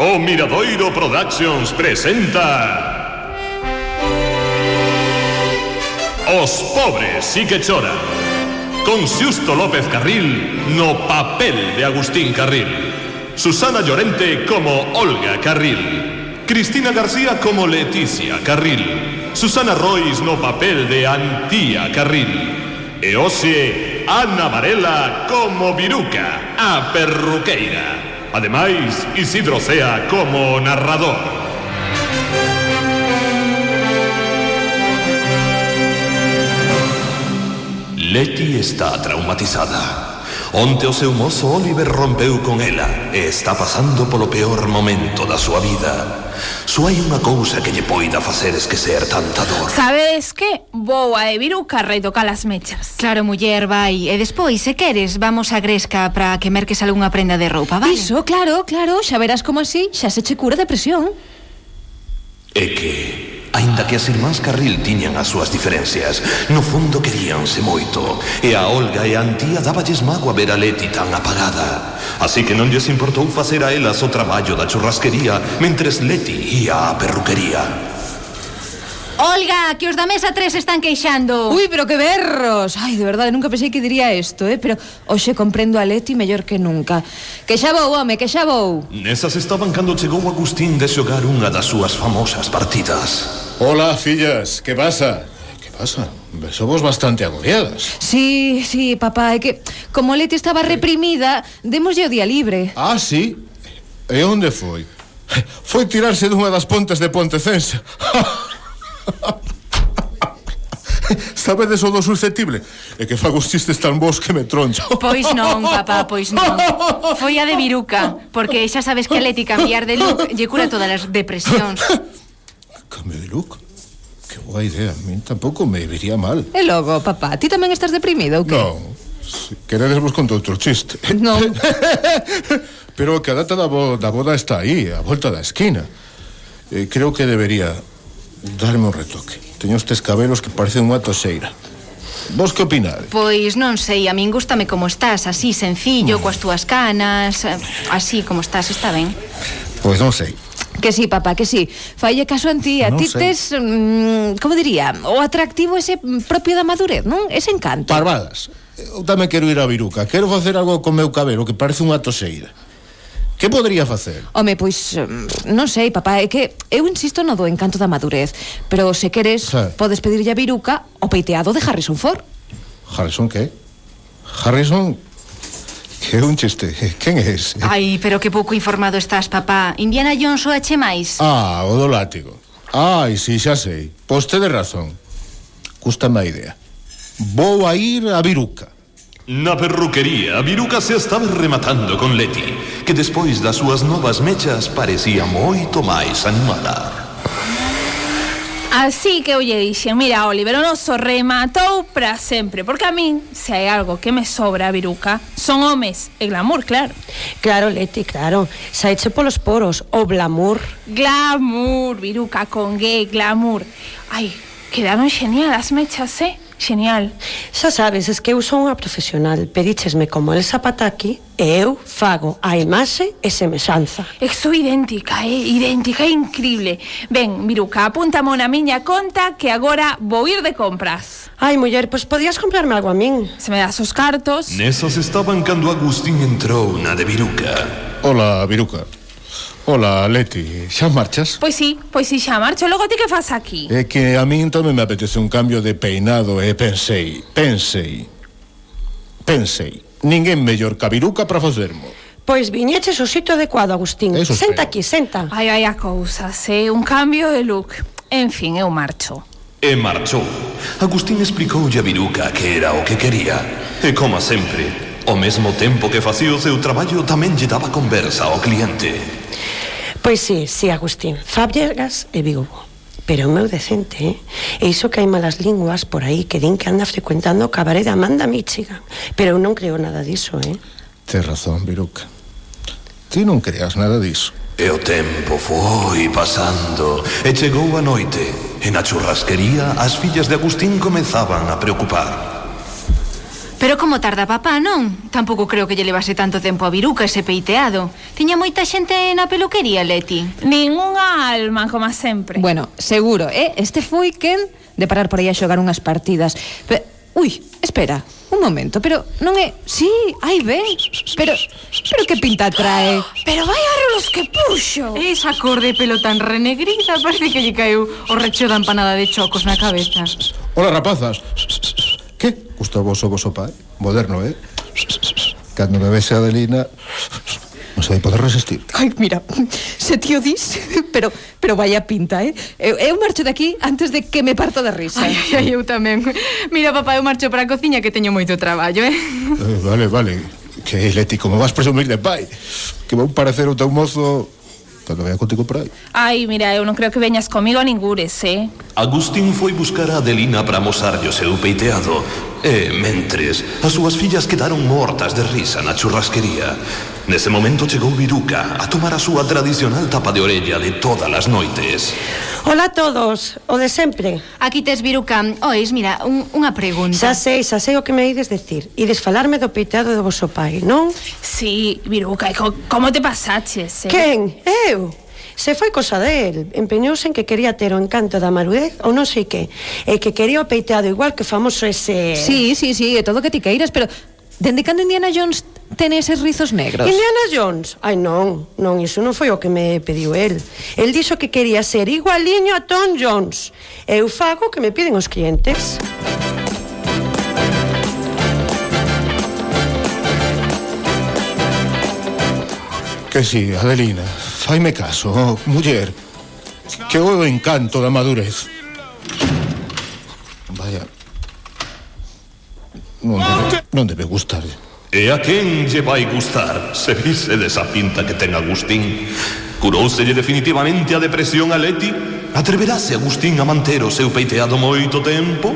O Miradoiro Productions presenta Os pobres sí que choran Con Siusto López Carril no papel de Agustín Carril Susana Llorente como Olga Carril Cristina García como Leticia Carril Susana Royce no papel de Antía Carril E Osie, Ana Varela como Viruca, a perruqueira. Ademais, Isidro Cea como narrador. Leti está traumatizada. Onte o seu mozo Oliver rompeu con ela e está pasando polo peor momento da súa vida. Só hai unha cousa que lle poida facer esquecer tanta dor. Sabedes que? Vou a Eviruca retocar as mechas. Claro, muller, vai. E despois, se queres, vamos a Gresca para que merques algunha prenda de roupa, vale? Iso, claro, claro. Xa verás como así xa se che cura a depresión. É que ata que as irmáns Carril tiñan as súas diferencias. No fondo queríanse moito, e a Olga e a Antía dáballes mago a ver a Leti tan apagada. Así que non lles importou facer a elas o traballo da churrasquería mentres Leti ia á perruquería. Olga, que os da mesa 3 están queixando Ui, pero que berros Ai, de verdade, nunca pensei que diría isto, eh Pero hoxe comprendo a Leti mellor que nunca Que xa vou, home, que xa vou Nesas estaban cando chegou Agustín de xogar unha das súas famosas partidas Hola, fillas, que pasa? Que pasa? Somos bastante agobiadas. Sí, sí, papá, é que como Leti estaba reprimida, demoslle o día libre. Ah, sí? E onde foi? Foi tirarse dunha das pontes de Pontecensa. Sabedes o do susceptible? E que fago chistes tan bons que me troncho. Pois non, papá, pois non. Foi a de Viruca, porque xa sabes que a Leti cambiar de look lle cura todas as depresións. Cambio de look? Que boa idea, a min tampouco me vería mal E logo, papá, ti tamén estás deprimido ou que? Non, se queredes vos conto outro chiste Non Pero que a data da, bo, da boda está aí, a volta da esquina eh, Creo que debería darme un retoque Teño estes cabelos que parecen unha toseira Vos que opinades? Pois non sei, a min gustame como estás, así sencillo, mm. coas túas canas, así como estás, está ben. Pois non sei. Que sí, papá, que sí. Falle caso en ti, a ti tes, mm, como diría, o atractivo ese propio da madurez, non? Ese encanto. Parvadas. Eu tamén quero ir a Viruca. Quero facer algo con meu cabelo que parece unha toseira. Que podría facer? Home, pois, mm, non sei, papá, é que eu insisto no do encanto da madurez, pero se queres, sí. podes pedirlle a Viruca o peiteado de Harrison Ford. Harrison que? Harrison Que uncheste? Quen é ese? Ai, pero que pouco informado estás, papá. Indiana Jones o H máis. Ah, o do látigo. Ai, si, sí, xa sei. Pois tedes razón. Custa a idea. Vou a ir a Viruca. Na perruquería, a Viruca se estaba rematando con Leti, que despois das súas novas mechas parecía moito máis animada. Así que, oye, dixen, mira, Oliver, o noso rematou para sempre Porque a min, se hai algo que me sobra, Viruca Son homes e glamour, claro. Claro, Leti, claro. Saiche polos poros, o glamour. Glamour, Viruca, con gay, glamour. Ai, quedaron genial as mechas, eh? Genial. Xa sabes, es que eu son unha profesional. Pedíchesme como el zapataki e eu fago a imaxe e semellanza. Eu sou idéntica, é eh? idéntica, é increíble. Ben, Miruca, apúntame na miña conta que agora vou ir de compras. Ai, muller, pois podías comprarme algo a min. Se me das os cartos. Nesas estaban cando Agustín entrou na de Viruca. Ola, Viruca. Ola, Leti, xa marchas? Pois sí, pois sí, xa marcho. Logo ti que fas aquí? É que a min tamén me apetece un cambio de peinado e pensei, pensei, pensei. Ninguén mellor que a Viruca para facermo. Pois viñeches o sitio adecuado, Agustín. Eso senta espero. aquí, senta. Ai, ai, a cousas, eh? un cambio de look. En fin, eu marcho. E marchou. Agustín explicoulle a Viruca que era o que quería. E como sempre, ao mesmo tempo que facía o seu traballo tamén lle daba conversa ao cliente. Pois sí, sí, Agustín. Fábregas e Vigo. Pero o meu decente, eh? E iso que hai malas linguas por aí que din que anda frecuentando o cabaré da Amanda Michigan. Pero eu non creo nada diso, eh? Tes razón, Viruca. Ti non creas nada diso. E o tempo foi pasando e chegou a noite. E na churrasquería as fillas de Agustín comezaban a preocupar. Pero como tarda papá, non? Tampouco creo que lle levase tanto tempo a viruca ese peiteado. Tiña moita xente na peluquería, Leti. Ningunha alma, como sempre. Bueno, seguro, eh? Este foi quen de parar por aí a xogar unhas partidas. Pero, ui, espera, un momento, pero non é... Sí, aí ven, pero... Pero que pinta trae? Pero vai a rolos que puxo. Esa cor de pelo tan renegrida parece que lle caeu o recho da empanada de chocos na cabeza. Hola, rapazas. Que? Gusta vos o vosso pai? ¿eh? Moderno, eh? Cando me vexe a Adelina Non sei poder resistir. Ai, mira, se tío dis Pero, pero vaya pinta, eh? Eu, eu marcho daqui antes de que me parta da risa. Ai, ai, eu tamén. Mira, papá, eu marcho para a cociña que teño moito traballo, eh, eh Vale, vale. Que, Leti, como vas presumir de pai. Que vou parecer o teu mozo Cando vea contigo por aí. Ai, mira, eu non creo que veñas comigo a ningures, eh? Agustín foi buscar a Adelina para mosarlle o seu peiteado e, mentres, as súas fillas quedaron mortas de risa na churrasquería. Nese momento chegou Viruca a tomar a súa tradicional tapa de orella de todas as noites. Ola a todos, o de sempre. Aquí tes Viruca. Ois, mira, un, unha pregunta. Xa sei, xa sei o que me ides decir. Ides falarme do peiteado do vosso pai, non? Sí, Viruca, e co, como te pasaches, eh? Quen? Eu? Se foi cosa del, empeñouse en que quería ter o encanto da marudez ou non sei que, e que quería o peiteado igual que famoso ese... Sí, sí, sí, e todo que ti queiras, pero Dende cando Indiana Jones ten eses rizos negros? Indiana Jones? Ai non, non, iso non foi o que me pediu el El dixo que quería ser igualiño a Tom Jones. Eu fago o que me piden os clientes. Que si, sí, Adelina. Faime caso, oh, muller Que o encanto da madurez Vaya Non debe, non debe gustar E a quen lle vai gustar se vise desa pinta que ten Agustín? Curouselle definitivamente a depresión a Leti? Atreverase Agustín a manter o seu peiteado moito tempo?